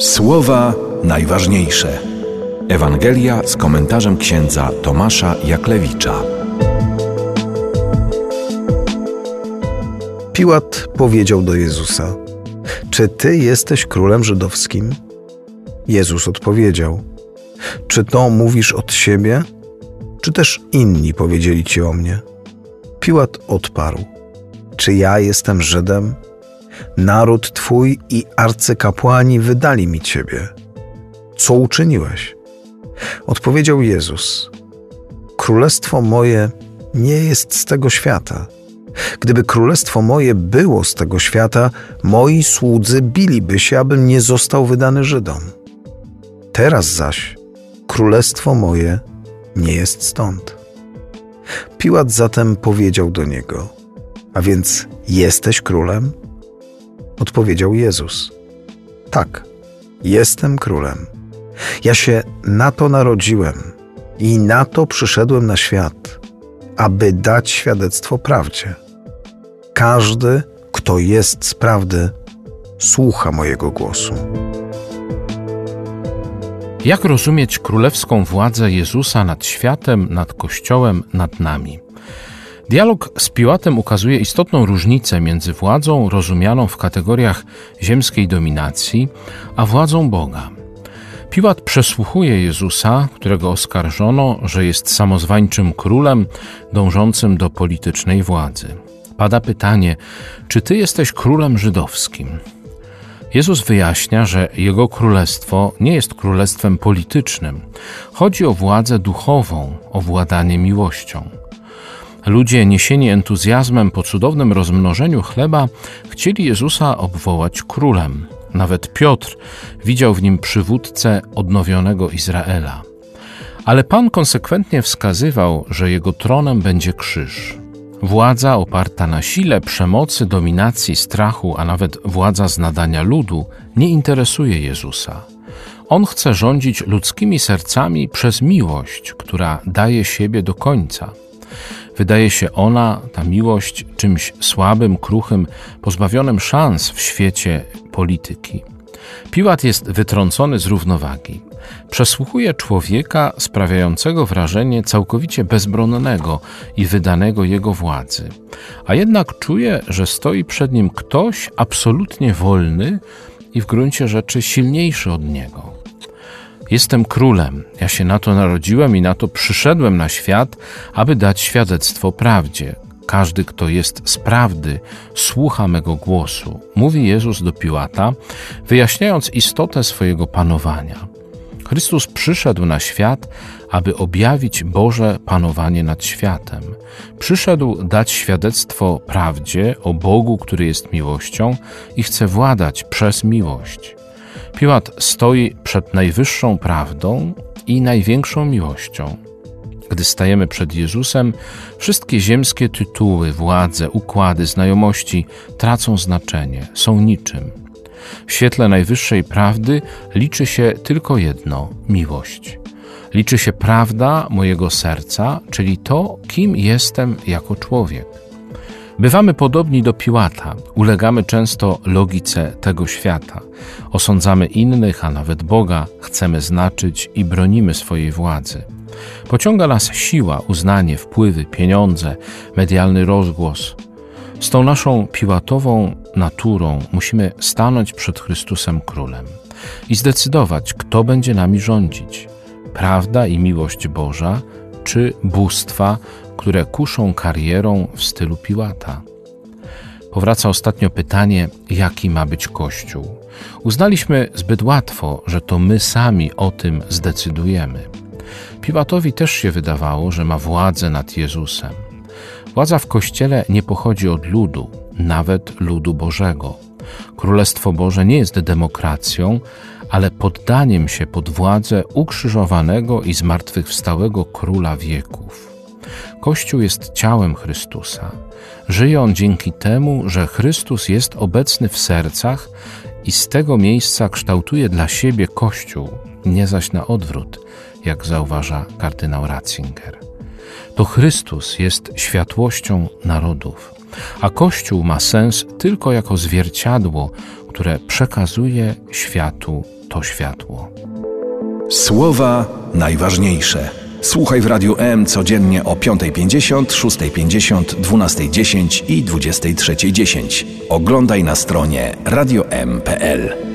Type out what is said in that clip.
Słowa najważniejsze. Ewangelia z komentarzem księdza Tomasza Jaklewicza. Piłat powiedział do Jezusa: Czy ty jesteś królem żydowskim? Jezus odpowiedział: Czy to mówisz od siebie, czy też inni powiedzieli ci o mnie? Piłat odparł: Czy ja jestem Żydem? Naród twój i arcykapłani wydali mi ciebie. Co uczyniłeś? Odpowiedział Jezus: Królestwo moje nie jest z tego świata. Gdyby królestwo moje było z tego świata, moi słudzy biliby się, abym nie został wydany Żydom. Teraz zaś królestwo moje nie jest stąd. Piłat zatem powiedział do niego: A więc jesteś królem? Odpowiedział Jezus: Tak, jestem królem. Ja się na to narodziłem i na to przyszedłem na świat, aby dać świadectwo prawdzie. Każdy, kto jest z prawdy, słucha mojego głosu. Jak rozumieć królewską władzę Jezusa nad światem, nad Kościołem, nad nami? Dialog z Piłatem ukazuje istotną różnicę między władzą rozumianą w kategoriach ziemskiej dominacji, a władzą Boga. Piłat przesłuchuje Jezusa, którego oskarżono, że jest samozwańczym królem dążącym do politycznej władzy. Pada pytanie: czy ty jesteś królem żydowskim? Jezus wyjaśnia, że jego królestwo nie jest królestwem politycznym. Chodzi o władzę duchową, o władanie miłością. Ludzie, niesieni entuzjazmem po cudownym rozmnożeniu chleba, chcieli Jezusa obwołać królem. Nawet Piotr widział w nim przywódcę odnowionego Izraela. Ale Pan konsekwentnie wskazywał, że jego tronem będzie krzyż. Władza oparta na sile, przemocy, dominacji, strachu, a nawet władza z nadania ludu nie interesuje Jezusa. On chce rządzić ludzkimi sercami przez miłość, która daje siebie do końca. Wydaje się ona, ta miłość, czymś słabym, kruchym, pozbawionym szans w świecie polityki. Piłat jest wytrącony z równowagi. Przesłuchuje człowieka sprawiającego wrażenie całkowicie bezbronnego i wydanego jego władzy, a jednak czuje, że stoi przed nim ktoś absolutnie wolny i w gruncie rzeczy silniejszy od niego. Jestem królem, ja się na to narodziłem i na to przyszedłem na świat, aby dać świadectwo prawdzie. Każdy, kto jest z prawdy, słucha mego głosu, mówi Jezus do Piłata, wyjaśniając istotę swojego panowania. Chrystus przyszedł na świat, aby objawić Boże panowanie nad światem. Przyszedł dać świadectwo prawdzie o Bogu, który jest miłością i chce władać przez miłość. Piłat stoi przed najwyższą prawdą i największą miłością. Gdy stajemy przed Jezusem, wszystkie ziemskie tytuły, władze, układy, znajomości tracą znaczenie, są niczym. W świetle najwyższej prawdy liczy się tylko jedno miłość. Liczy się prawda mojego serca, czyli to, kim jestem jako człowiek. Bywamy podobni do Piłata, ulegamy często logice tego świata. Osądzamy innych, a nawet Boga, chcemy znaczyć i bronimy swojej władzy. Pociąga nas siła, uznanie, wpływy, pieniądze, medialny rozgłos. Z tą naszą piłatową naturą musimy stanąć przed Chrystusem Królem i zdecydować, kto będzie nami rządzić. Prawda i miłość Boża, czy bóstwa, które kuszą karierą w stylu Piłata. Powraca ostatnio pytanie, jaki ma być Kościół. Uznaliśmy zbyt łatwo, że to my sami o tym zdecydujemy. Piłatowi też się wydawało, że ma władzę nad Jezusem. Władza w Kościele nie pochodzi od ludu, nawet ludu Bożego. Królestwo Boże nie jest demokracją, ale poddaniem się pod władzę ukrzyżowanego i zmartwychwstałego Króla wieków. Kościół jest ciałem Chrystusa. Żyje on dzięki temu, że Chrystus jest obecny w sercach i z tego miejsca kształtuje dla siebie Kościół, nie zaś na odwrót, jak zauważa kardynał Ratzinger. To Chrystus jest światłością narodów, a Kościół ma sens tylko jako zwierciadło, które przekazuje światu to światło. Słowa najważniejsze. Słuchaj w Radiu M codziennie o 5.50, 6.50, 12.10 i 23.10. Oglądaj na stronie radiom.pl.